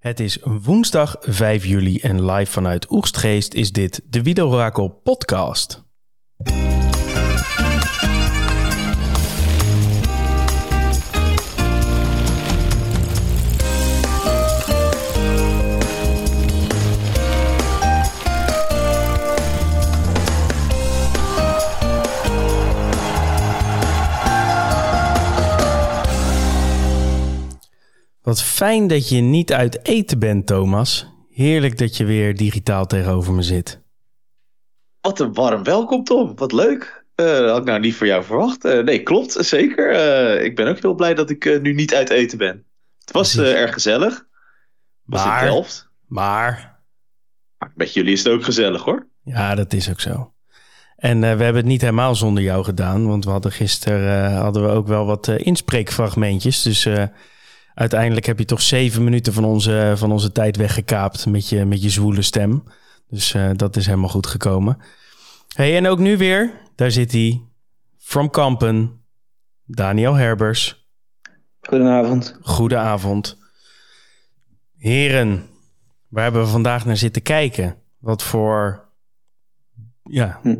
Het is woensdag 5 juli en live vanuit Oegstgeest is dit de Wiederakel podcast. Wat fijn dat je niet uit eten bent, Thomas. Heerlijk dat je weer digitaal tegenover me zit. Wat een warm welkom, Tom. Wat leuk. Uh, had ik nou niet voor jou verwacht. Uh, nee, klopt, zeker. Uh, ik ben ook heel blij dat ik nu niet uit eten ben. Het was erg gezellig. Was maar, in Delft. Maar... maar... Met jullie is het ook gezellig, hoor. Ja, dat is ook zo. En we hebben het niet helemaal zonder jou gedaan. Want we hadden gisteren hadden we ook wel wat inspreekfragmentjes. Dus uiteindelijk heb je toch zeven minuten van onze, van onze tijd weggekaapt met je, met je zwoele stem. Dus uh, dat is helemaal goed gekomen. Hey, en ook nu weer, daar zit hij, from Kampen, Daniel Herbers. Goedenavond. Goedenavond. Heren, waar hebben we vandaag naar zitten kijken? Wat voor, ja, hm.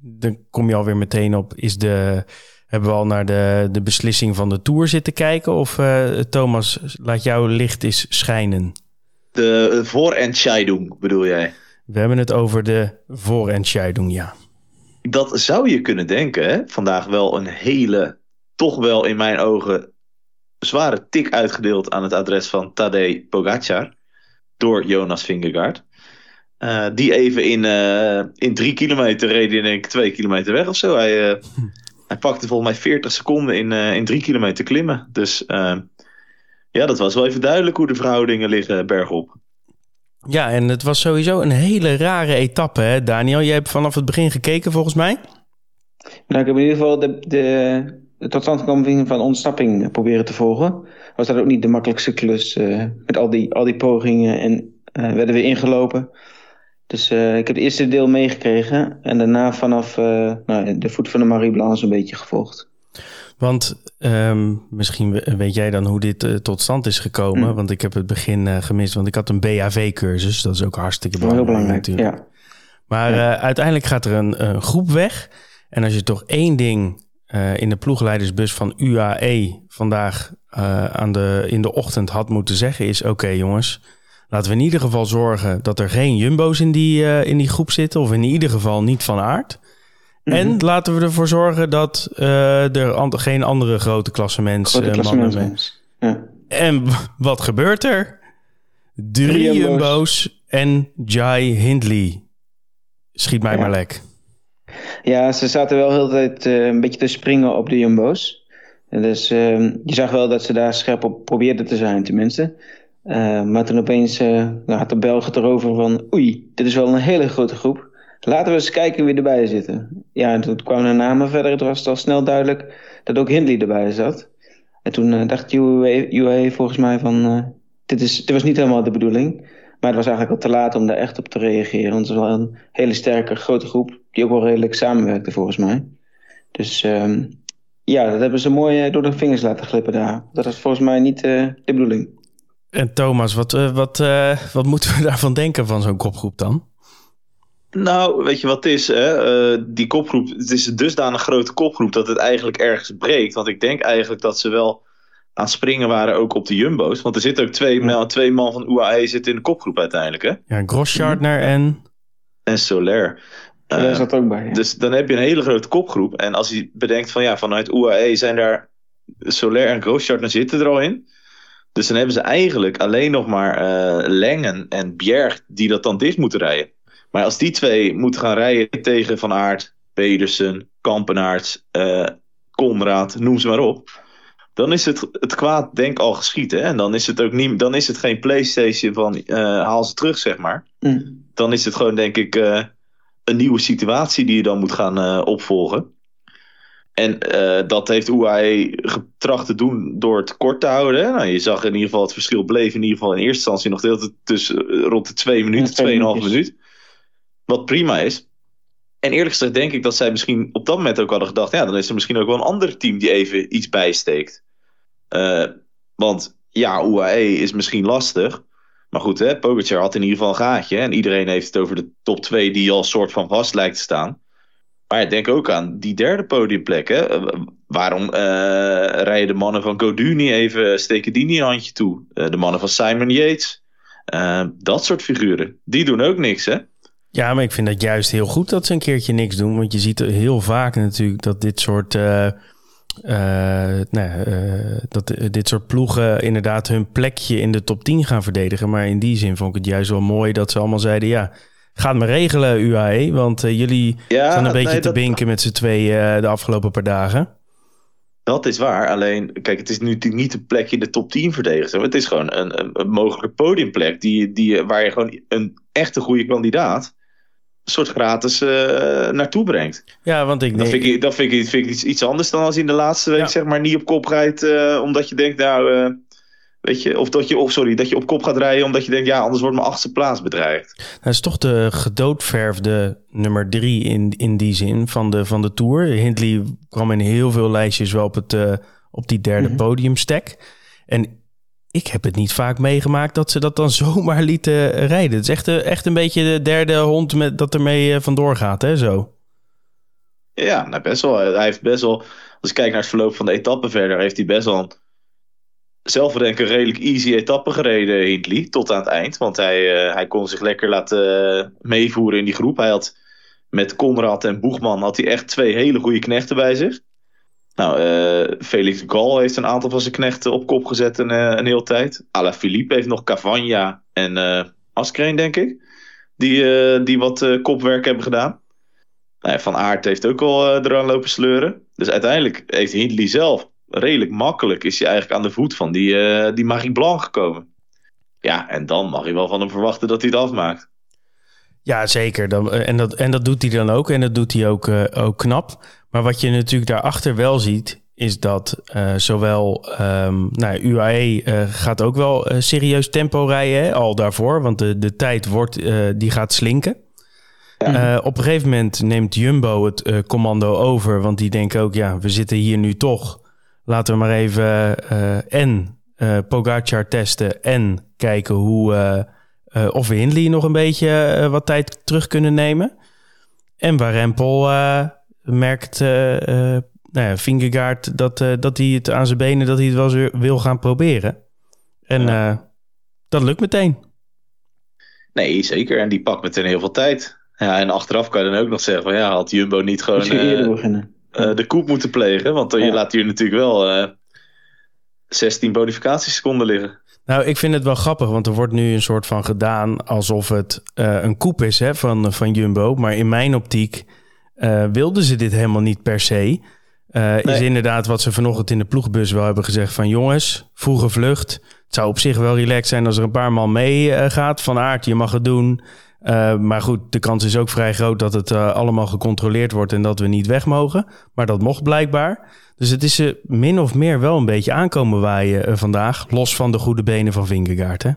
dan kom je alweer meteen op, is de hebben we al naar de, de beslissing van de Tour zitten kijken? Of uh, Thomas, laat jouw licht eens schijnen? De voorentscheidung bedoel jij? We hebben het over de voorentscheidung, ja. Dat zou je kunnen denken. Hè? Vandaag wel een hele, toch wel in mijn ogen, zware tik uitgedeeld aan het adres van Tadej Pogacar. Door Jonas Vingegaard. Uh, die even in, uh, in drie kilometer reed en denk ik twee kilometer weg of zo. Hij, uh, hij pakte volgens mij 40 seconden in, uh, in drie kilometer klimmen. Dus uh, ja, dat was wel even duidelijk hoe de verhoudingen liggen bergop. Ja, en het was sowieso een hele rare etappe, hè, Daniel? Jij hebt vanaf het begin gekeken, volgens mij? Nou, ik heb in ieder geval de, de, de totstandkoming van ontsnapping proberen te volgen. Was dat ook niet de makkelijkste klus uh, met al die, al die pogingen en werden we ingelopen. Dus uh, ik heb het eerste deel meegekregen en daarna vanaf uh, nou, de voet van de Marie Blanche een beetje gevolgd. Want um, misschien weet jij dan hoe dit uh, tot stand is gekomen. Mm. Want ik heb het begin gemist, want ik had een BHV-cursus. Dat is ook hartstikke belangrijk, heel belangrijk natuurlijk. Ja. Maar ja. uiteindelijk gaat er een, een, groep weg. En als je toch één ding in de ploegleidersbus van UAE vandaag aan de, in de ochtend had moeten zeggen, is: oké okay, jongens Laten we in ieder geval zorgen dat er geen jumbo's in die, uh, in die groep zitten. Of in ieder geval niet van aard. Mm -hmm. En laten we ervoor zorgen dat uh, er an geen andere grote klassementsmannen uh, ja. En wat gebeurt er? Drie, Drie jumbo's. jumbo's en Jai Hindley. Schiet mij ja. maar lek. Ja, ze zaten wel heel de tijd uh, een beetje te springen op de jumbo's. En dus je zag wel dat ze daar scherp op probeerden te zijn, tenminste. Uh, maar toen opeens uh, nou, had de Belg het erover van... oei, dit is wel een hele grote groep. Laten we eens kijken wie erbij zitten. Ja, en toen kwamen de namen verder. Het was al snel duidelijk dat ook Hindley erbij zat. En toen uh, dacht UAE, volgens mij van... dit, is, dit was niet helemaal de bedoeling. Maar het was eigenlijk al te laat om daar echt op te reageren. Want het was wel een hele sterke, grote groep... die ook wel redelijk samenwerkte volgens mij. Dus um, ja, dat hebben ze mooi door de vingers laten glippen daar. Dat was volgens mij niet de bedoeling. En Thomas, wat, uh, wat, uh, wat moeten we daarvan denken van zo'n kopgroep dan? Nou, weet je wat het is? Hè? Uh, die kopgroep, het is een dusdanig grote kopgroep dat het eigenlijk ergens breekt. Want ik denk eigenlijk dat ze wel aan het springen waren ook op de jumbo's. Want er zitten ook twee, ja. twee man van UAE zitten in de kopgroep uiteindelijk. Hè? Ja, Grosschartner en... En Soler. Daar zat ook bij. Ja. Dus dan heb je een hele grote kopgroep. En als je bedenkt van ja, vanuit UAE zijn daar Soler en Grosschartner zitten er al in. Dus dan hebben ze eigenlijk alleen nog maar uh, Lengen en Bjerg die dat dan dicht moeten rijden. Maar als die twee moeten gaan rijden tegen Van Aert, Pedersen, Kampenaerts, uh, Konrad, noem ze maar op. Dan is het, het kwaad denk al geschieden. En dan is het ook niet, dan is het geen Playstation van uh, haal ze terug, zeg maar. Mm. Dan is het gewoon denk ik een nieuwe situatie die je dan moet gaan opvolgen. En uh, dat heeft UAE getracht te doen door het kort te houden. Nou, je zag in ieder geval het verschil bleef in ieder geval in eerste instantie nog deelt tussen uh, rond de twee minuten, tweeënhalf minuut. Wat prima is. En eerlijk gezegd denk ik dat zij misschien op dat moment ook hadden gedacht... ja, dan is er misschien ook wel een ander team die even iets bijsteekt. Uh, want ja, UAE is misschien lastig. Maar goed, hè, Pogacar had in ieder geval een gaatje. En iedereen heeft het over de top 2 die al soort van vast lijkt te staan. Maar ik denk ook aan die derde podiumplek. Hè. Waarom uh, rijden de mannen van Godu niet even, steken die niet een handje toe? Uh, de mannen van Simon Yates. Uh, dat soort figuren. Die doen ook niks, hè? Ja, maar ik vind dat juist heel goed dat ze een keertje niks doen. Want je ziet heel vaak natuurlijk dat dit soort... nou, dat dit soort ploegen inderdaad hun plekje in de top 10 gaan verdedigen. Maar in die zin vond ik het juist wel mooi dat ze allemaal zeiden... ja, Gaat me regelen, UAE. Want uh, jullie ja, zijn een beetje nee, te binken met z'n twee uh, de afgelopen paar dagen. Dat is waar. Alleen, kijk, het is nu niet een plekje in de top 10 verdedigen. Het is gewoon een, een, een, mogelijke podiumplek die, die, waar je gewoon een echte goede kandidaat een soort gratis uh, naartoe brengt. Ja, want ik dat vind ik, dat vind ik, vind ik iets, iets anders dan als je in de laatste week ja. zeg maar niet op kop rijdt. omdat je denkt, nou Weet je, of dat je, of sorry, dat je op kop gaat rijden omdat je denkt, ja, anders wordt mijn achtste plaats bedreigd. Dat is toch de gedoodverfde nummer drie in, in die zin van de, van de Tour. Hindley kwam in heel veel lijstjes wel op, het, uh, op die derde mm podiumstek. En ik heb het niet vaak meegemaakt dat ze dat dan zomaar lieten rijden. Het is echt, echt een beetje de derde hond met, dat ermee uh, vandoor gaat, hè, zo. Ja, nou best wel. Hij heeft best wel, als ik kijk naar het verloop van de etappe verder, heeft hij best wel een zelf denk ik een redelijk easy etappe gereden, Hindley, tot aan het eind. Want hij, uh, hij kon zich lekker laten uh, meevoeren in die groep. Hij had met Conrad en Boegman had hij echt twee hele goede knechten bij zich. Nou, uh, Felix Gal heeft een aantal van zijn knechten op kop gezet een, een hele tijd. Ala Philippe heeft nog Cavagna en uh, Askreen, denk ik. Die, die wat kopwerk hebben gedaan. Nou, van Aert heeft ook al eraan lopen sleuren. Dus uiteindelijk heeft Hindley zelf redelijk makkelijk is hij eigenlijk aan de voet van die, uh, die Marie Blanc gekomen. Ja, en dan mag je wel van hem verwachten dat hij het afmaakt. Ja, zeker. Dan, eh, en, dat, en dat doet hij dan ook. En dat doet hij ook, uh, ook knap. Maar wat je natuurlijk daarachter wel ziet, is dat uh, zowel um, nou, UAE gaat ook wel serieus tempo rijden, hè, al daarvoor. Want de, de tijd wordt, die gaat slinken. Ja. op een gegeven moment neemt Jumbo het commando over. Want die denken ook, ja, we zitten hier nu toch laten we maar even uh, en uh, Pogacar testen en kijken hoe, uh, of we Hindley nog een beetje wat tijd terug kunnen nemen. En waar Rempel merkt, nou ja, Vingegaard, dat, dat hij het aan zijn benen, dat hij het wel eens wil gaan proberen. En ja. dat lukt meteen. Nee, zeker. En die pakt meteen heel veel tijd. Ja, en achteraf kan je dan ook nog zeggen van ja, had Jumbo niet gewoon... eerder beginnen uh, de koep moeten plegen. Want uh, je laat hier natuurlijk wel uh, 16 bonificatieseconden liggen. Nou, ik vind het wel grappig, want er wordt nu een soort van gedaan alsof het uh, een koep is hè, van, van Jumbo. Maar in mijn optiek wilden ze dit helemaal niet per se. Nee. Is inderdaad wat ze vanochtend in de ploegbus wel hebben gezegd van jongens, vroege vlucht. Het zou op zich wel relaxed zijn als er een paar man mee gaat. Van aard, je mag het doen. Uh, maar goed, de kans is ook vrij groot dat het uh, allemaal gecontroleerd wordt en dat we niet weg mogen. Maar dat mocht blijkbaar. Dus het is uh, min of meer wel een beetje aankomen waaien vandaag. Los van de goede benen van Vingegaard, hè?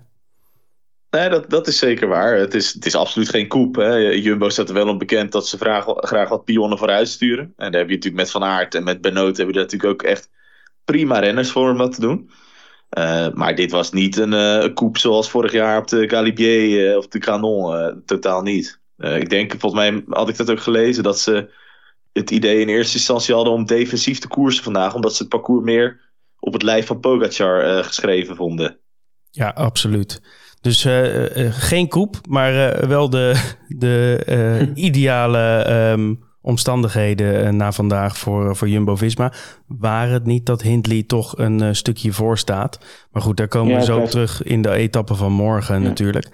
Nee, dat, dat is zeker waar. Het is, het is absoluut geen koep. Jumbo staat er wel om bekend dat ze graag, graag wat pionnen vooruit sturen. En daar heb je natuurlijk met Van Aert en met Benoot... heb je daar natuurlijk ook echt prima renners voor om dat te doen. Uh, maar dit was niet een uh, koep zoals vorig jaar op de Galibier uh, of de Canon. totaal niet. ik denk, volgens mij had ik dat ook gelezen, dat ze het idee in eerste instantie hadden om defensief te koersen vandaag. Omdat ze het parcours meer op het lijf van Pogacar geschreven vonden. Ja, absoluut. Dus geen koep, maar wel de, de ideale um, omstandigheden uh, na vandaag voor, voor Jumbo-Visma. Waar het niet dat Hindley toch een uh, stukje voor staat. Maar goed, daar komen ja, we zo terug in de etappe van morgen ja. natuurlijk.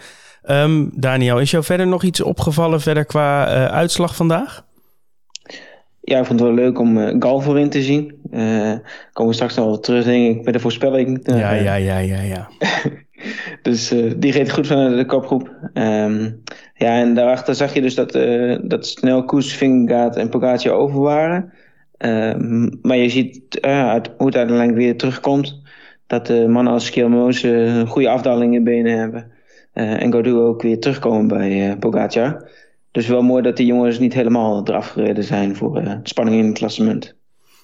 Um, Daniel, is jou verder nog iets opgevallen verder qua uh, uitslag vandaag? Ja, ik vond het wel leuk om uh, Gal voorin te zien. Uh, komen we straks nog wel terug, denk ik, bij de voorspelling. ja, ja, ja, ja, ja. dus uh, die reed goed van de kopgroep. Um, ja, en daarachter zag je dus dat, uh, dat snel Koes, en Pogacar over waren. Uh, maar je ziet uh, uit, hoe het uiteindelijk weer terugkomt. Dat de mannen als Kielmoos een goede afdaling in benen hebben. en Gaudu ook weer terugkomen bij Pogacar. Dus wel mooi dat die jongens niet helemaal eraf gereden zijn voor spanning in het klassement.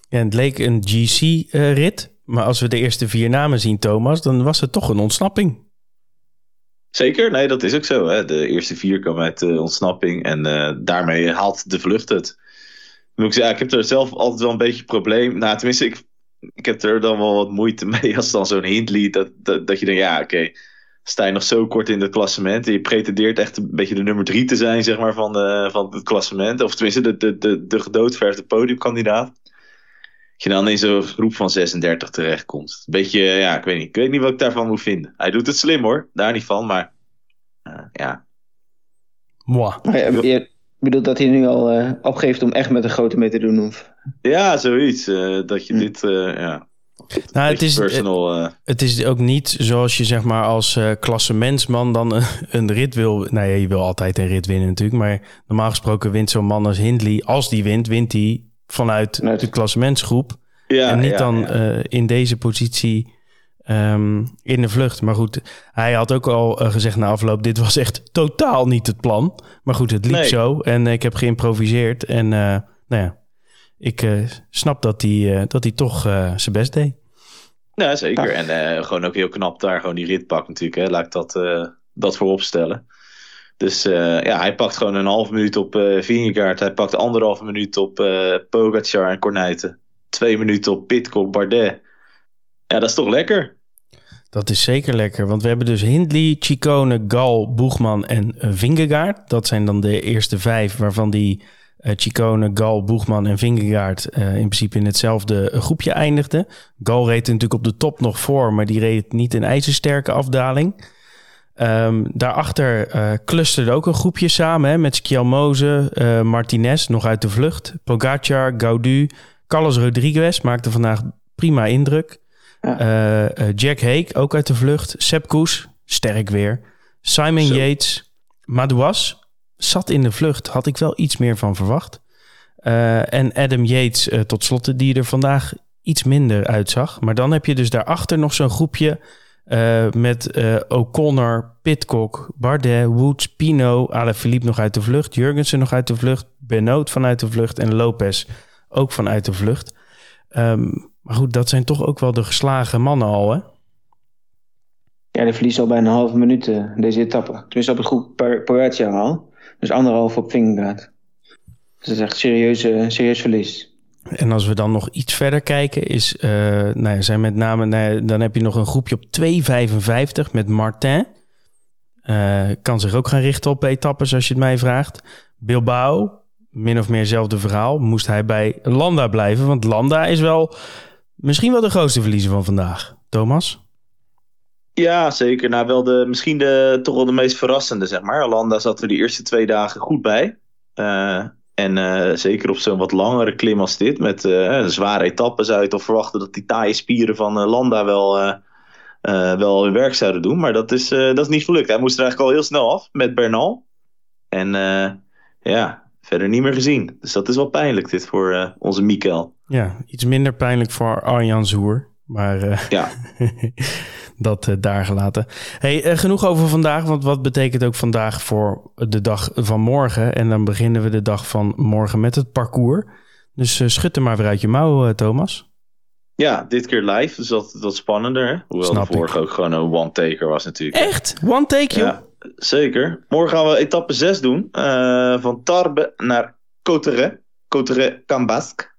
Ja, het leek een GC-rit. Maar als we de eerste vier namen zien, Thomas, dan was het toch een ontsnapping. Zeker, nee, dat is ook zo. Hè. De eerste vier komen uit de ontsnapping en daarmee haalt de vlucht het. Moet ik, zeggen, ik heb er zelf altijd wel een beetje probleem. Nou, tenminste, ik, ik heb er dan wel wat moeite mee als dan zo'n Hindley. Dat, dat, dat je denkt, ja, oké. sta je nog zo kort in het klassement. En je pretendeert echt een beetje de nummer drie te zijn, zeg maar, van, de, van het klassement. Of tenminste, de, de, de, de gedoodverfde podiumkandidaat. Je dan in zo'n groep van 36 terechtkomt. Een beetje, ja, ik weet niet. Ik weet niet wat ik daarvan moet vinden. Hij doet het slim hoor, daar niet van, maar uh, ja. Moi. Je bedoelt dat hij nu al uh, opgeeft om echt met een grote mee te doen? Of? Ja, zoiets. Uh, dat je hm. dit, ja. Nou, het is, personal, het is ook niet zoals je zeg maar als uh, klassementsman dan een, een, rit wil. Nou ja, je wil altijd een rit winnen natuurlijk. Maar normaal gesproken wint zo'n man als Hindley. Als die wint, wint hij vanuit de klassementsgroep. Ja, en niet dan uh, in deze positie um, in de vlucht. Maar goed, hij had ook al uh, gezegd na afloop... dit was echt totaal niet het plan. Maar goed, het liep nee. zo en ik heb geïmproviseerd. En uh, nou ja, ik snap dat hij, dat hij toch zijn best deed. Ja, zeker. En gewoon ook heel knap daar gewoon die rit pakt natuurlijk. Hè. Laat ik dat, dat voorop stellen. Dus uh, ja, hij pakt gewoon een half minuut op uh, Vingegaard. Hij pakt anderhalve minuut op uh, Pogacar en Cornijten. Twee minuten op Pitcock, Bardet. Ja, dat is toch lekker? Dat is zeker lekker. Want we hebben dus Hindley, Chicone, Gal, Boegman en Vingegaard. Dat zijn dan de eerste vijf waarvan die Chicone, Gal, Boegman en Vingegaard in principe in hetzelfde groepje eindigden. Gal reed natuurlijk op de top nog voor, maar die reed niet in ijzersterke afdaling. Um, daarachter uh, clusterde ook een groepje samen hè, met Skjelmoze, uh, Martinez nog uit de vlucht. Pogacar, Gaudu, Carlos Rodriguez maakte vandaag prima indruk. Ja. Uh, Jack Hake ook uit de vlucht. Sepp Koes, sterk weer. Simon Zo. Yates, Madouas zat in de vlucht. Had ik wel iets meer van verwacht. en Adam Yates tot slot, die er vandaag iets minder uitzag. Maar dan heb je dus daarachter nog zo'n groepje uh, met uh, O'Connor, Pitcock, Bardet, Woods, Pino, Philippe nog uit de vlucht, Jurgensen nog uit de vlucht, Benoot vanuit de vlucht en Lopez ook vanuit de vlucht. Um, maar goed, dat zijn toch ook wel de geslagen mannen al, hè? Ja, die verliezen al bijna een halve minuut uh, deze etappe. Tenminste op het groep Pogacar al. Dus anderhalf op Vingegaard. Dus dat is echt serieus, serieus verlies. En als we dan nog iets verder kijken, is, uh, nou ja, zijn met name, nou, dan heb je nog een groepje op 2,55 met Martin. Uh, kan zich ook gaan richten op etappes als je het mij vraagt. Bilbao, min of meer hetzelfde verhaal. Moest hij bij Landa blijven, want Landa is wel misschien wel de grootste verliezer van vandaag. Thomas? Ja, zeker. Nou, wel de, misschien de, toch wel de meest verrassende, zeg maar. Landa zat er die eerste twee dagen goed bij. Uh, en uh, zeker op zo'n wat langere klim als dit, met uh, zware etappes zou je toch verwachten dat die taaie spieren van uh, Landa wel, wel hun werk zouden doen. Maar dat is, dat is niet gelukt. Hij moest er eigenlijk al heel snel af met Bernal. En ja, verder niet meer gezien. Dus dat is wel pijnlijk dit voor onze Mikel. Ja, iets minder pijnlijk voor Arjan Zoer. Maar ja. dat uh, daar gelaten. Hey, uh, genoeg over vandaag, want wat betekent ook vandaag voor de dag van morgen? En dan beginnen we de dag van morgen met het parcours. Dus uh, schud er maar weer uit je mouw, Thomas. Ja, dit keer live, dus dat wat spannender. Hè? Hoewel Snap de vorige ik. ook gewoon een one-taker was natuurlijk. Echt? One-take, joh? Ja, zeker. Morgen gaan we etappe 6 doen. van Tarbes naar Cotteret. Cotteret-Cambasque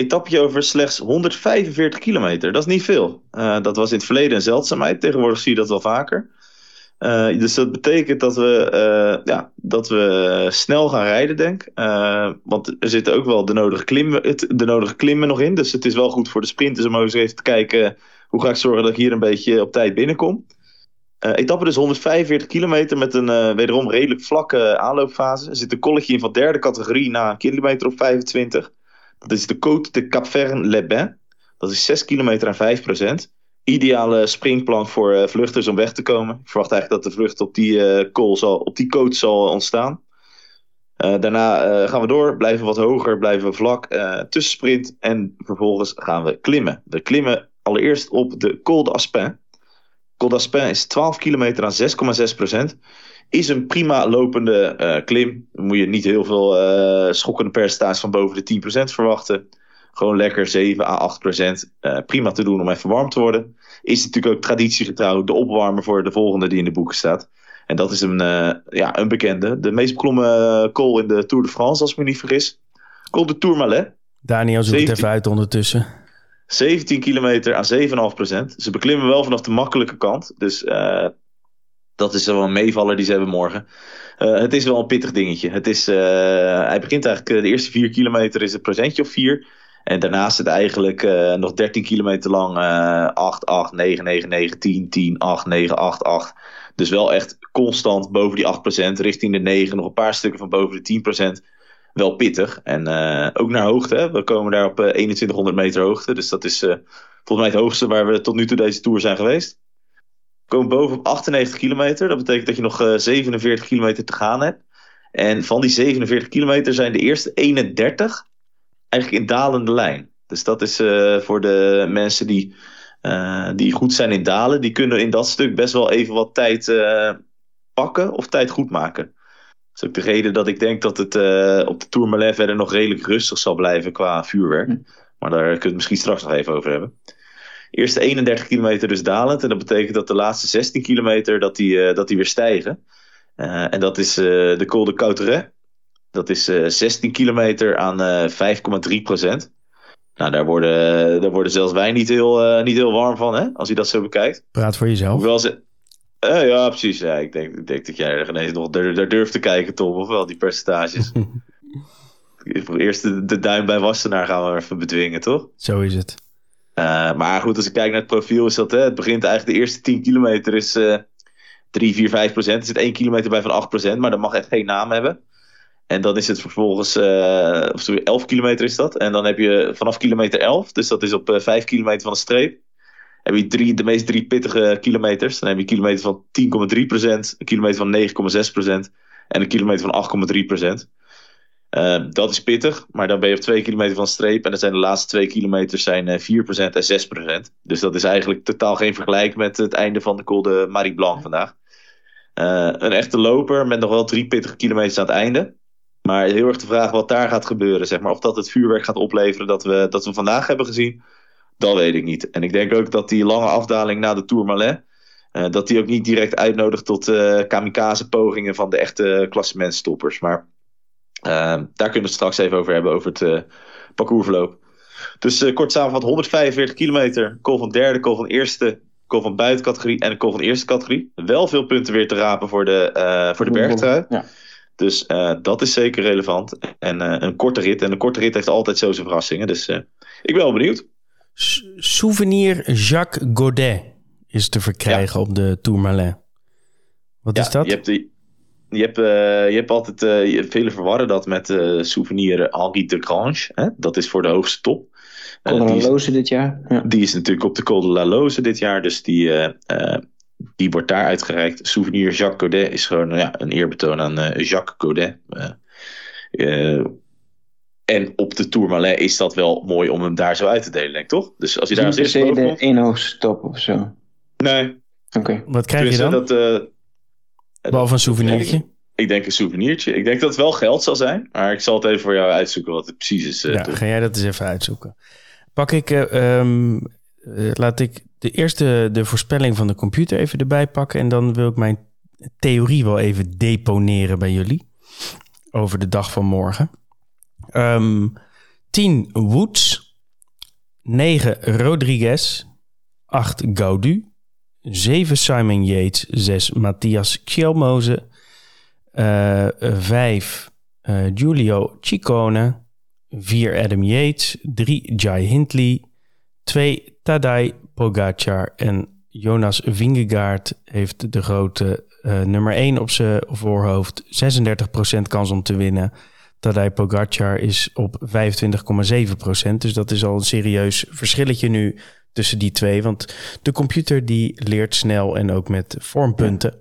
etappje over slechts 145 kilometer. Dat is niet veel. Uh, dat was in het verleden een zeldzaamheid. Tegenwoordig zie je dat wel vaker. Uh, dus dat betekent dat we, uh, ja, dat we snel gaan rijden, denk ik. want er zitten ook wel de nodige, klimmen, de nodige klimmen nog in. Dus het is wel goed voor de sprinters om eens even te kijken... hoe ga ik zorgen dat ik hier een beetje op tijd binnenkom. etappe dus 145 kilometer met een wederom redelijk vlakke aanloopfase. Er zit een kolletje in van derde categorie na een kilometer op 25... Dat is de Côte de Capvern-les-Bains. Dat is 6 kilometer en 5%. Ideale springplank voor uh, vluchters om weg te komen. Ik verwacht eigenlijk dat de vlucht op die, uh, zal, op die coach zal ontstaan. Uh, daarna gaan we door, blijven wat hoger, blijven we vlak, tussensprint en vervolgens gaan we klimmen. We klimmen allereerst op de Col d'Aspin. Col is 12 kilometer aan 6,6% is een prima lopende uh, klim. Dan moet je niet heel veel uh, schokkende percentages van boven de 10% verwachten. Gewoon lekker 7 à 8 procent. Uh, prima te doen om even warm te worden. Is natuurlijk ook traditiegetrouw de opwarmer voor de volgende die in de boeken staat. En dat is een, ja, een bekende. De meest beklommen kool in de Tour de France, als ik me niet vergis. Col de Tourmalet. Daniel zoekt 17, het even uit ondertussen. 17 kilometer aan 7,5 procent. Ze beklimmen wel vanaf de makkelijke kant. Dus uh, dat is wel een meevaller die ze hebben morgen. Uh, het is wel een pittig dingetje. Het is, uh, hij begint eigenlijk, de eerste 4 kilometer is een procentje of 4. En daarnaast zit eigenlijk nog 13 kilometer lang 8, 8, 9, 9, 9, 10, 10, 8, 9, 8, 8. Dus wel echt constant boven die 8%, richting de 9, nog een paar stukken van boven de 10%. Wel pittig. En uh, ook naar hoogte. Hè. We komen daar op uh, 2100 meter hoogte. Dus dat is uh, volgens mij het hoogste waar we tot nu toe deze tour zijn geweest. We komen boven op 98 kilometer. Dat betekent dat je nog 47 kilometer te gaan hebt. En van die 47 kilometer zijn de eerste 31 eigenlijk in dalende lijn. Dus dat is voor de mensen die die goed zijn in dalen, die kunnen in dat stuk best wel even wat tijd pakken of tijd goed maken. Is ook de reden dat ik denk dat het uh, op de Tourmalet verder nog redelijk rustig zal blijven qua vuurwerk. Hm. Maar daar kunnen we het misschien straks nog even over hebben. Eerste 31 kilometer dus dalend. En dat betekent dat de laatste 16 kilometer dat die, dat die weer stijgen. en dat is de Col de Couteret. Dat is 16 kilometer aan 5,3 procent. Nou, daar worden, daar worden zelfs wij niet heel, niet heel warm van, hè? Als je dat zo bekijkt. Praat voor jezelf. Hoewel ze... Uh, ja, precies. Ja, ik, denk, ik denk dat jij er ineens nog daar, durft te kijken, Tom. Of wel, die percentages. Eerst de, de duim bij Wassenaar gaan we even bedwingen, toch? Zo is het. Uh, maar goed, als ik kijk naar het profiel, is dat... Hè, het begint eigenlijk de eerste 10 kilometer is... 3, 4, 5 procent. Er zit 1 kilometer bij van 8 procent. Maar dat mag echt geen naam hebben. En dan is het vervolgens, uh, of sorry, 11 kilometer is dat. En dan heb je vanaf kilometer 11, dus dat is op uh, 5 kilometer van de streep, heb je drie, de meest drie pittige kilometers. Dan heb je een kilometer van 10,3%, een kilometer van 9,6% en een kilometer van 8,3%. Uh, dat is pittig, maar dan ben je op 2 kilometer van streep. En dan zijn de laatste 2 kilometer zijn, uh, 4% en 6%. Dus dat is eigenlijk totaal geen vergelijk met het einde van de Col de Marie Blanc vandaag. Uh, een echte loper met nog wel drie pittige kilometers aan het einde. Maar heel erg de vraag wat daar gaat gebeuren, zeg maar. Of dat het vuurwerk gaat opleveren dat we, dat we vandaag hebben gezien, dat weet ik niet. En ik denk ook dat die lange afdaling na de Tourmalet, uh, dat die ook niet direct uitnodigt tot uh, kamikaze pogingen van de echte klassementstoppers. Maar uh, daar kunnen we het straks even over hebben, over het parcoursverloop. Dus kort samengevat, 145 kilometer, call van derde, call van eerste, call van buitencategorie en een call van eerste categorie. Wel veel punten weer te rapen voor de, voor de bergtrui. Ja. Dus dat is zeker relevant. En een korte rit. En een korte rit heeft altijd zo zijn verrassingen. Dus ik ben wel benieuwd. Souvenir Jacques Godet is te verkrijgen ja. op de Tourmalet. Wat ja, is dat? Je hebt, de, je hebt, je hebt altijd... Je, vele verwarren dat met Souvenir Henri de Grange. Hè? Dat is voor de hoogste top. Col de la Loze dit jaar. Ja. Die is natuurlijk op de Col de la Loze dit jaar. Dus die die wordt daar uitgereikt. Souvenir Jacques Godet is gewoon ja, een eerbetoon aan uh, Jacques Godet. Uh, uh, en op de Tourmalet is dat wel mooi om hem daar zo uit te delen, denk ik, toch? Dus als je daar als eerste boven komt... één hoogstop of zo? Nee. Oké. Okay. Wat krijg je dan? Dat, Behalve een souvenirtje? Ik, ik, denk een souvenirtje. Ik denk dat het wel geld zal zijn. Maar ik zal het even voor jou uitzoeken wat het precies is. ja, ga jij dat eens even uitzoeken. Pak ik... Um, laat ik de eerste de voorspelling van de computer even erbij pakken. En dan wil ik mijn theorie wel even deponeren bij jullie. Over de dag van morgen. Um, 10 Woods. 9 Rodriguez. 8 Gaudu. 7 Simon Yates. 6 Matthias Kjelmoze. Uh, 5 uh, Giulio Ciccone. 4 Adam Yates. 3 Jai Hindley. 2 Tadej Pogacar en Jonas Vingegaard heeft de grote uh, nummer 1 op zijn voorhoofd. 36% kans om te winnen. Tadej Pogacar is op 25,7%. Dus dat is al een serieus verschilletje nu tussen die twee. Want de computer die leert snel en ook met vormpunten.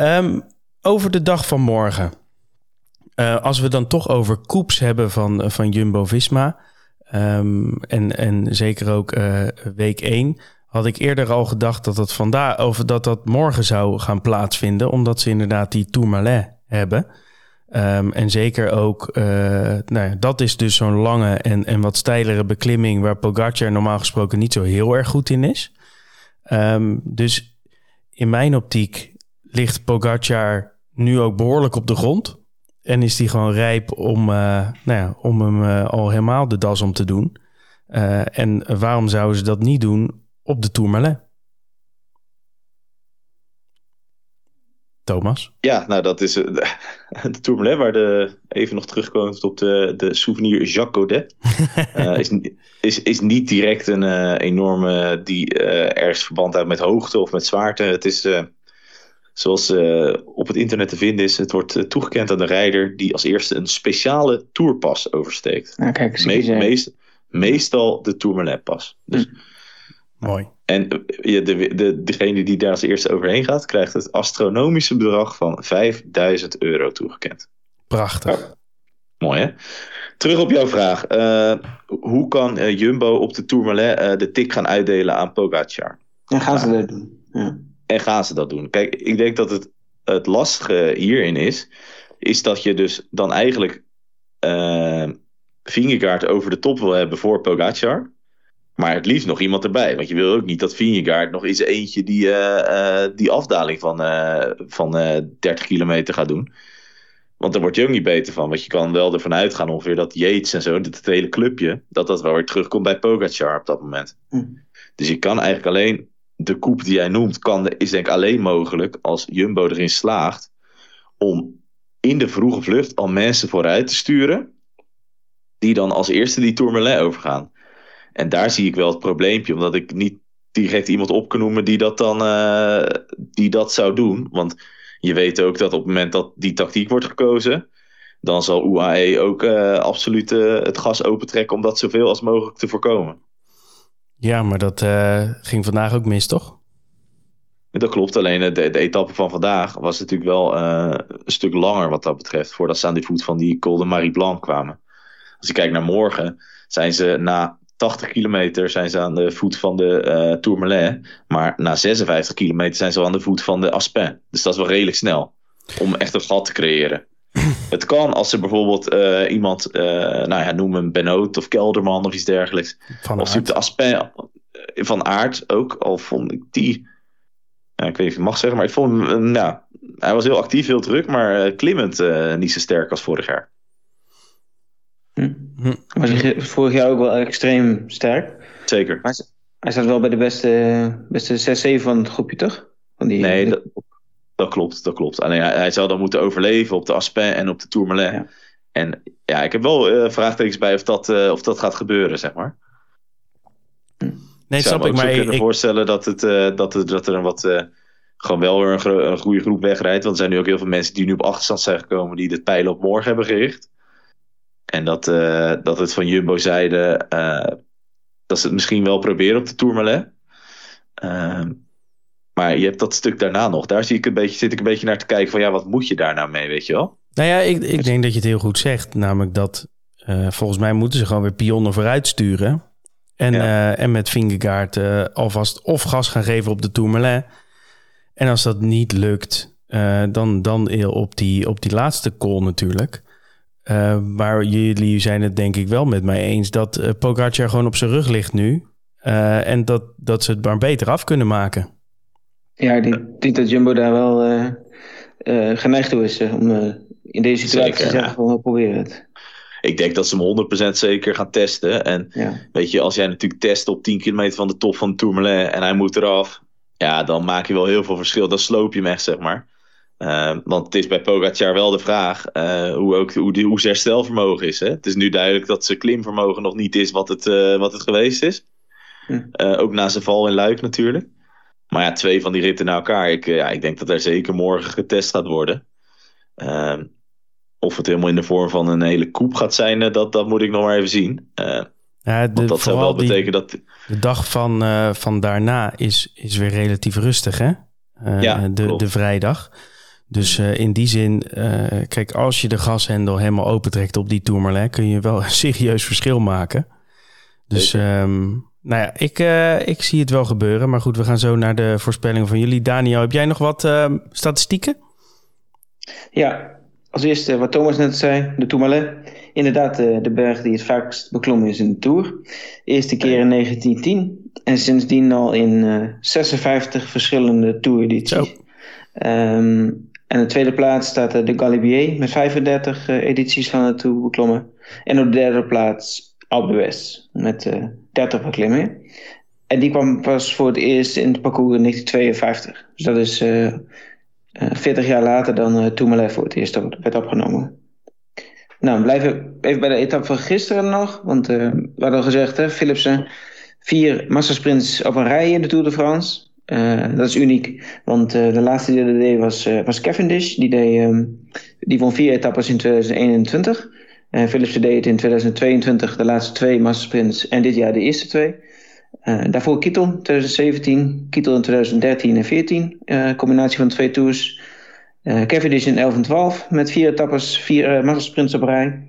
Um, over de dag van morgen. Uh, als we dan toch over koeps hebben van, van Jumbo-Visma... Um, en, en zeker ook uh, week 1 had ik eerder al gedacht dat dat vandaag of dat dat morgen zou gaan plaatsvinden, omdat ze inderdaad die Tourmalet hebben. Ehm, en zeker ook, nou ja, dat is dus zo'n lange en, en wat steilere beklimming waar Pogacar normaal gesproken niet zo heel erg goed in is. Ehm, dus in mijn optiek ligt Pogacar nu ook behoorlijk op de grond. En is die gewoon rijp om, nou ja, om hem al helemaal de das om te doen. en waarom zouden ze dat niet doen op de Tourmalet? Thomas? Ja, nou dat is uh, de Tourmalet, waar de, even nog terugkomend op de, de souvenir Jacques Godet. uh, is, is, is niet direct een uh, enorme die ergens verband houdt met hoogte of met zwaarte. Het is, zoals op het internet te vinden is, het wordt toegekend aan de rijder die als eerste een speciale tourpas oversteekt. Nou, kijk, Me meest, meestal de Tourmalet pas. Dus, hm. Mooi. En de, de, de, degene die daar als eerste overheen gaat, krijgt het astronomische bedrag van 5000 euro toegekend. Prachtig. mooi hè? Terug op jouw vraag. Uh, hoe kan uh, Jumbo op de Tourmalet uh, de tik gaan uitdelen aan Pogacar? En gaan ze dat doen? Ja. En gaan ze dat doen? Kijk, ik denk dat het, het lastige hierin is, is dat je dus dan eigenlijk uh, Vingegaard over de top wil hebben voor Pogacar. Maar het liefst nog iemand erbij. Want je wil ook niet dat Vingegaard nog eens eentje die, uh, uh, die afdaling van, uh, van 30 kilometer gaat doen. Want daar word je ook niet beter van. Want je kan wel ervan uitgaan ongeveer dat Yates en zo, het hele clubje, dat dat wel weer terugkomt bij Pogacar op dat moment. Hm. Dus je kan eigenlijk alleen, de koep die jij noemt, kan, is denk ik alleen mogelijk als Jumbo erin slaagt om in de vroege vlucht al mensen vooruit te sturen. Die dan als eerste die Tourmalet overgaan. En daar zie ik wel het probleempje, omdat ik niet direct iemand op kan noemen die dat dan uh, die dat zou doen. Want je weet ook dat op het moment dat die tactiek wordt gekozen, dan zal UAE ook uh, absoluut uh, het gas opentrekken om dat zoveel als mogelijk te voorkomen. Ja, maar dat ging vandaag ook mis, toch? Dat klopt, alleen de, de etappe van vandaag was natuurlijk wel een stuk langer wat dat betreft, voordat ze aan die voet van die Col de Marie Blanc kwamen. Als je kijkt naar morgen, zijn ze na 80 kilometer zijn ze aan de voet van de uh, Tourmalet. Maar na 56 kilometer zijn ze aan de voet van de Aspin. Dus dat is wel redelijk snel. Om echt een gat te creëren. Het kan als ze bijvoorbeeld uh, iemand, uh, nou ja, noem hem Benoot of Kelderman of iets dergelijks. Van of ze de Aspin van aard ook. Al vond ik die, ja, ik weet niet of je mag zeggen, maar ik vond hem, nou, hij was heel actief, heel druk, maar klimmend niet zo sterk als vorig jaar. Hm. Hm. Was hij vorig jaar ook wel extreem sterk. Zeker. Maar hij staat wel bij de beste, beste 6-7 van het groepje, toch? Van die, nee, dat, dat, klopt. Dat klopt. Alleen hij, hij, zou dan moeten overleven op de Aspin en op de Tourmalet. Ja. En ja, ik heb wel uh, vraagtekens bij of dat, uh, of dat gaat gebeuren, zeg maar. Hm. Nee, snap ik. Maar ik kan me voorstellen dat, het, uh, dat, het, dat er een wat gewoon wel weer een, een, goede groep wegrijdt. Want er zijn nu ook heel veel mensen die nu op achterstand zijn gekomen... die de pijlen op morgen hebben gericht. En dat, uh, dat het van Jumbo zijde uh, dat ze het misschien wel proberen op de Tourmalet. Uh, maar je hebt dat stuk daarna nog. Daar zie ik een beetje, zit ik een beetje naar te kijken van ja, wat moet je daar nou mee, weet je wel? Nou ja, ik, ik denk dat je het heel goed zegt. Namelijk dat volgens mij moeten ze gewoon weer pionnen vooruit sturen. En, ja. en met Vingegaard alvast of gas gaan geven op de Tourmalet. En als dat niet lukt, dan, dan op, die, op die laatste call natuurlijk. Uh, maar jullie zijn het denk ik wel met mij eens dat uh, Pogacar gewoon op zijn rug ligt nu. Uh, en dat, dat ze het maar beter af kunnen maken. Ja, ik denk, denk dat Jumbo daar wel geneigd toe is om in deze situatie zeker, te zeggen van we proberen het. Ik denk dat ze hem 100% zeker gaan testen. En ja. weet je, als jij natuurlijk test op 10 kilometer van de top van Tourmalet en hij moet eraf. Ja, dan maak je wel heel veel verschil. Dan sloop je hem echt, zeg maar. Uh, want het is bij Pogacar wel de vraag uh, hoe, ook, hoe, die, hoe zijn herstelvermogen is. Hè? Het is nu duidelijk dat zijn klimvermogen nog niet is wat het, uh, wat het geweest is. Hm. ook na zijn val in Luik natuurlijk. Maar ja, twee van die ritten naar elkaar. Ik, ja, ik denk dat er zeker morgen getest gaat worden. Ehm, of het helemaal in de vorm van een hele koep gaat zijn, dat, dat moet ik nog maar even zien. ja, de, dat zou wel betekenen dat... De dag van, van daarna is, is weer relatief rustig, hè? ja, de, de vrijdag. Dus uh, in die zin, uh, kijk, als je de gashendel helemaal opentrekt op die Tourmalet, kun je wel een serieus verschil maken. Dus um, nou ja, ik, uh, ik zie het wel gebeuren. Maar goed, we gaan zo naar de voorspellingen van jullie. Daniel, heb jij nog wat statistieken? Ja, als eerste wat Thomas net zei, de Tourmalet. Inderdaad, de berg die het vaakst beklommen is in de Tour. Eerste keer in 1910 en sindsdien al in 56 verschillende toeredities. Um, en op de tweede plaats staat de Galibier met 35 edities van Tour beklommen. En op de derde plaats Alpe met 30 beklimmingen. En die kwam pas voor het eerst in het parcours in 1952. Dus dat is uh, uh, 40 jaar later dan uh, voor het eerst werd opgenomen. Nou, blijven even bij de etappe van gisteren nog. Want we hadden al gezegd, hè, Philipsen, vier massasprints op een rij in de Tour de France. Uh, dat is uniek, want uh, de laatste die dat deed was, uh, was Cavendish. Die, deed, um, die won vier etappes in 2021. Uh, Philipsen deed het in 2022 de laatste twee massasprints en dit jaar de eerste twee. Daarvoor Kittel 2017, Kittel in 2013 en 14, uh, combinatie van twee tours. Cavendish in 11 en 12 met vier etappes, vier massasprints op rij.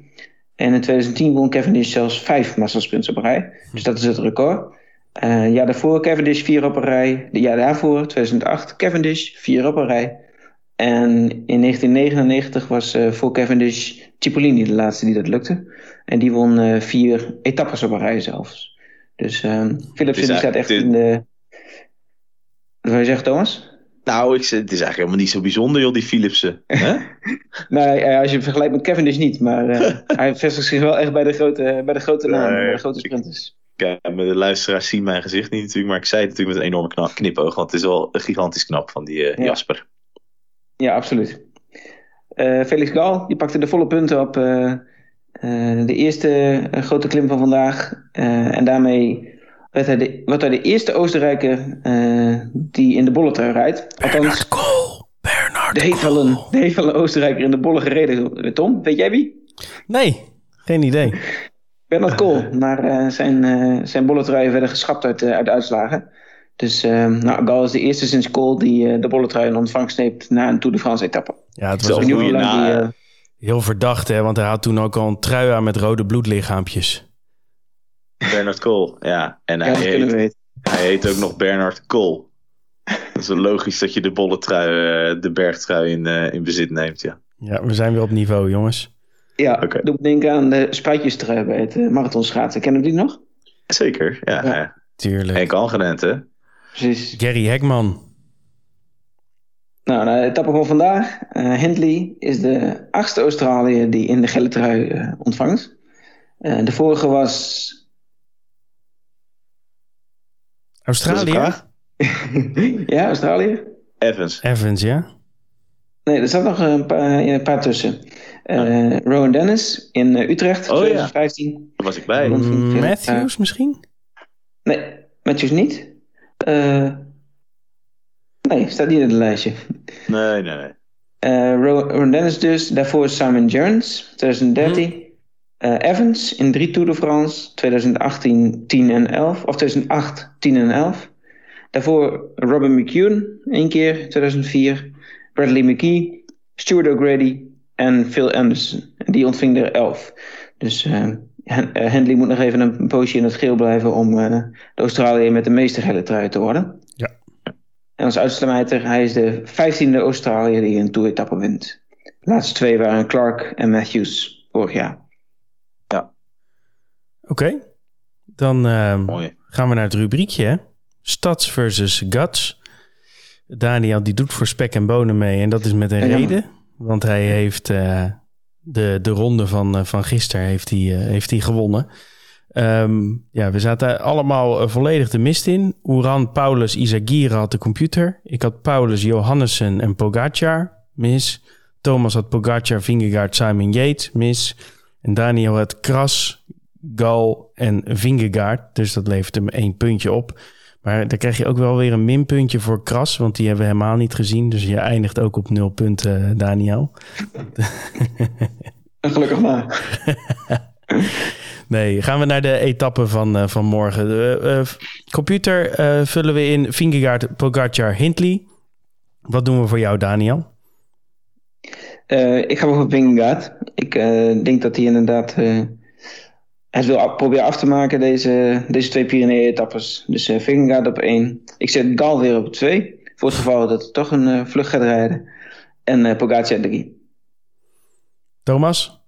En in 2010 won Cavendish zelfs vijf massasprints op rij. Dus dat is het record. Uh, jaar daarvoor Cavendish vier op een rij. De jaar daarvoor, 2008, Cavendish vier op een rij. En in 1999 was uh, voor Cavendish Cipollini de laatste die dat lukte. En die won uh, vier etappes op een rij zelfs. Dus um, Philipsen die staat echt dit... in de... Wat wil je zeggen, Thomas? Nou, ik, het is eigenlijk helemaal niet zo bijzonder, joh, die Philipsen. nee, als je vergelijkt met Cavendish niet. Maar hij vestigt zich wel echt bij de grote, bij de grote namen, bij de grote sprinters. Ja, de luisteraars zien mijn gezicht niet natuurlijk, maar ik zei het natuurlijk met een enorme knap, knipoog, want het is wel gigantisch knap van die uh, ja. Jasper. Ja, absoluut. Uh, Felix Gal, die pakte de volle punten op uh, de eerste grote klim van vandaag. en daarmee werd hij de, wordt hij de eerste Oostenrijker die in de bolletrui rijdt. Bernard Kool! Bernard de heeft, wel een, de heeft wel een Oostenrijker in de bolle gereden. Tom, weet jij wie? Nee, geen idee. Bernard Kool, maar uh, zijn, uh, zijn bolletruien werden geschrapt uit, uh, uit de uitslagen. Dus nou, Gal is de eerste sinds Kool die de bolletrui in ontvangst neemt na een Tour de France etappe. Ja, het was ook na, die, heel verdacht, hè, want hij had toen ook al een trui aan met rode bloedlichaampjes. Bernard Kool, ja. En hij, ja, heet, hij heet ook nog Bernard Kool. Dat is wel logisch dat je de bolletrui, de bergtrui in, in bezit neemt, ja. Ja, we zijn weer op niveau, jongens. Ja, okay. doe denken aan de spuitjestrui bij het uh, marathonschaatsen. Kennen we die nog? Zeker, ja. ja. Tuurlijk. Henk Algenent, hè? Precies. Gary Hekman. Nou, de etappe van vandaag. Uh, Hindley is de achtste Australiër die in de gele trui uh, ontvangt. de vorige was... Australië? ja, Australië. Evans. Evans, ja. Nee, er zat nog een paar, een paar tussen. Uh, Rowan Dennis in uh, Utrecht, oh, 2015. Ja. Daar was ik bij. Mm, Matthews misschien? Nee, Matthews niet. Uh, nee, staat niet in het lijstje. Nee, nee, nee. Rowan Dennis dus. Daarvoor Simon Jones, 2013. Hm. Evans in drie Tour de France, 2018, 10 en 11. Of 2008, 10 en 11. Daarvoor Robin McEwen, één keer, 2004. Bradley McKee, Stuart O'Grady en Phil Anderson. Die ontving er 11. Dus uh, Hendley moet nog even een poosje in het geel blijven om uh, de Australiër met de meeste gele trui te worden. Ja. En als uitsluiter, hij is de 15e Australiër die een toeretappe wint. De laatste twee waren Clark en Matthews vorig jaar. Ja. Oké. Okay. Dan uh, gaan we naar het rubriekje. Hè? Stads versus Guts. Daniel die doet voor spek en bonen mee en dat is met een ja, reden. Want hij heeft uh, de, de ronde van, uh, van gisteren heeft hij, uh, heeft hij gewonnen. Um, ja, we zaten allemaal volledig de mist in. Oeran, Paulus, Isagira had de computer. Ik had Paulus, Johannessen en Pogacar, mis. Thomas had Pogacar, Vingegaard, Simon Yates, mis. En Daniel had Kras, Gal en Vingegaard. Dus dat levert hem één puntje op. Maar dan krijg je ook wel weer een minpuntje voor Kras, want die hebben we helemaal niet gezien. Dus je eindigt ook op nul punten, Daniel. Gelukkig maar. nee, gaan we naar de etappe van, uh, van morgen. De uh, computer vullen we in Vingegaard, Pogacar, Hindley. Wat doen we voor jou, Daniel? ik ga voor Vingegaard. Ik denk dat hij inderdaad hij wil proberen af te maken deze, deze twee Pyrenee-etappes. Dus uh, Vingegaard op één. Ik zet Gal weer op twee. Voor het geval dat hij toch een uh, vlucht gaat rijden. En uh, Pogacar drie. Thomas?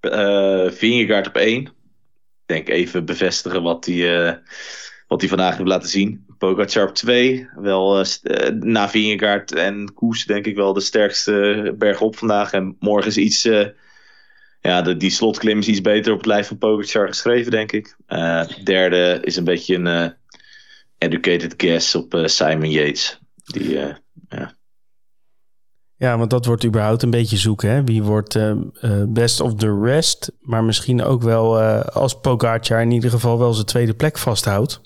Uh, Vingegaard op één. Ik denk even bevestigen wat hij, uh, wat hij vandaag heeft laten zien. Pogacar op 2. Wel uh, na Vingegaard en Koes denk ik wel de sterkste berg op vandaag. En morgen is iets... ja, de, die slotklim is iets beter op het lijf van Pogacar geschreven, denk ik. derde is een beetje een educated guess op Simon Yates. Die, ja, ja, want dat wordt überhaupt een beetje zoeken. Hè? Wie wordt uh, best of the rest? Maar misschien ook wel uh, als Pogacar in ieder geval wel zijn tweede plek vasthoudt.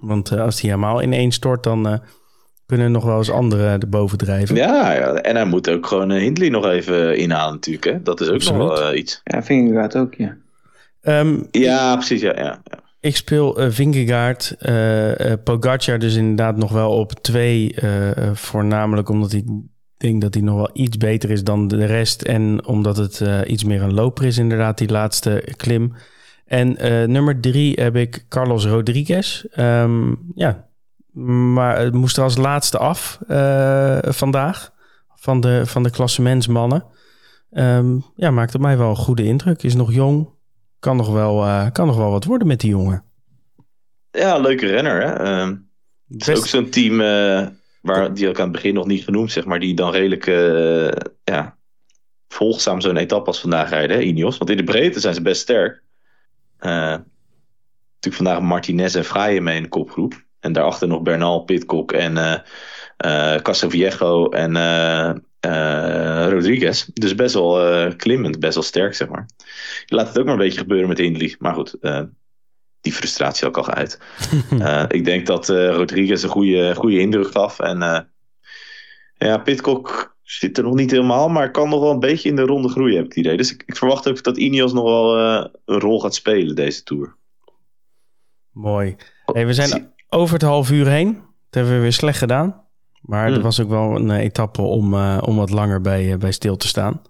Want als hij helemaal ineen stort, dan kunnen nog wel eens anderen erboven drijven. Ja, ja, en hij moet ook gewoon Hindley nog even inhalen natuurlijk. Hè? Dat is ook Absoluut. nog wel iets. Ja, Vingegaard ook, ja. Um, ja, precies, ja. ja, ja. Ik speel uh, Vingegaard, uh, Pogacar dus inderdaad nog wel op twee. voornamelijk omdat hij denk dat hij nog wel iets beter is dan de rest. En omdat het uh, iets meer een loper is, inderdaad, die laatste klim. En uh, nummer drie heb ik Carlos Rodriguez. Um, ja, maar het moest er als laatste af uh, vandaag. Van de, van de klassementsmannen. Um, ja, maakt op mij wel een goede indruk. Is nog jong. Kan nog wel, kan nog wel wat worden met die jongen. Ja, leuke renner. Hè? Um, het is ook zo'n team Waar, die ook aan het begin nog niet genoemd, zeg maar. Die dan redelijk uh, ja, volgzaam zo'n etappe als vandaag rijden, hè, Ineos. Want in de breedte zijn ze best sterk. Uh, natuurlijk vandaag Martinez en Fraye mee in de kopgroep. En daarachter nog Bernal, Pitcock en uh, uh, Viejo en Rodriguez. Dus best wel klimmend, best wel sterk, zeg maar. Je laat het ook maar een beetje gebeuren met Hindley. Maar goed, die frustratie ook al uit. uh, ik denk dat uh, Rodriguez een goede, goede indruk gaf. En uh, ja, Pitcock zit er nog niet helemaal, maar kan nog wel een beetje in de ronde groeien, heb ik het idee. Dus ik, ik verwacht ook dat Ineos nog wel een rol gaat spelen deze Tour. Mooi. Hey, we zijn over het half uur heen. Dat hebben we weer slecht gedaan. Maar er hmm. was ook wel een etappe om, om wat langer bij, bij stil te staan.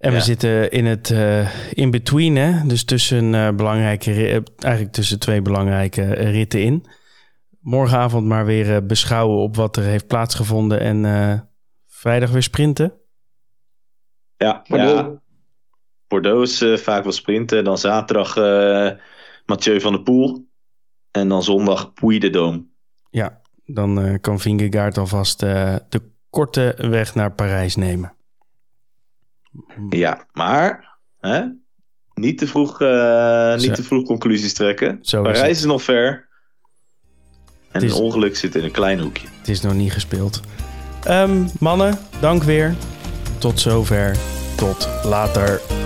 En we zitten in het uh, in-between, hè? dus tussen, uh, belangrijke, eigenlijk tussen twee belangrijke ritten in. Morgenavond maar weer uh, beschouwen op wat er heeft plaatsgevonden en vrijdag weer sprinten. Ja, Bordeaux, ja. Bordeaux is vaak wel sprinten. Dan zaterdag Mathieu van der Poel. En dan zondag Puy de Dôme. Ja, dan kan Vingegaard alvast de korte weg naar Parijs nemen. Ja, maar hè? Niet, te vroeg, uh, niet te vroeg conclusies trekken. Zo Parijs is, is nog ver. En is... een ongeluk zit in een klein hoekje. Het is nog niet gespeeld. Um, mannen, dank weer. Tot zover. Tot later.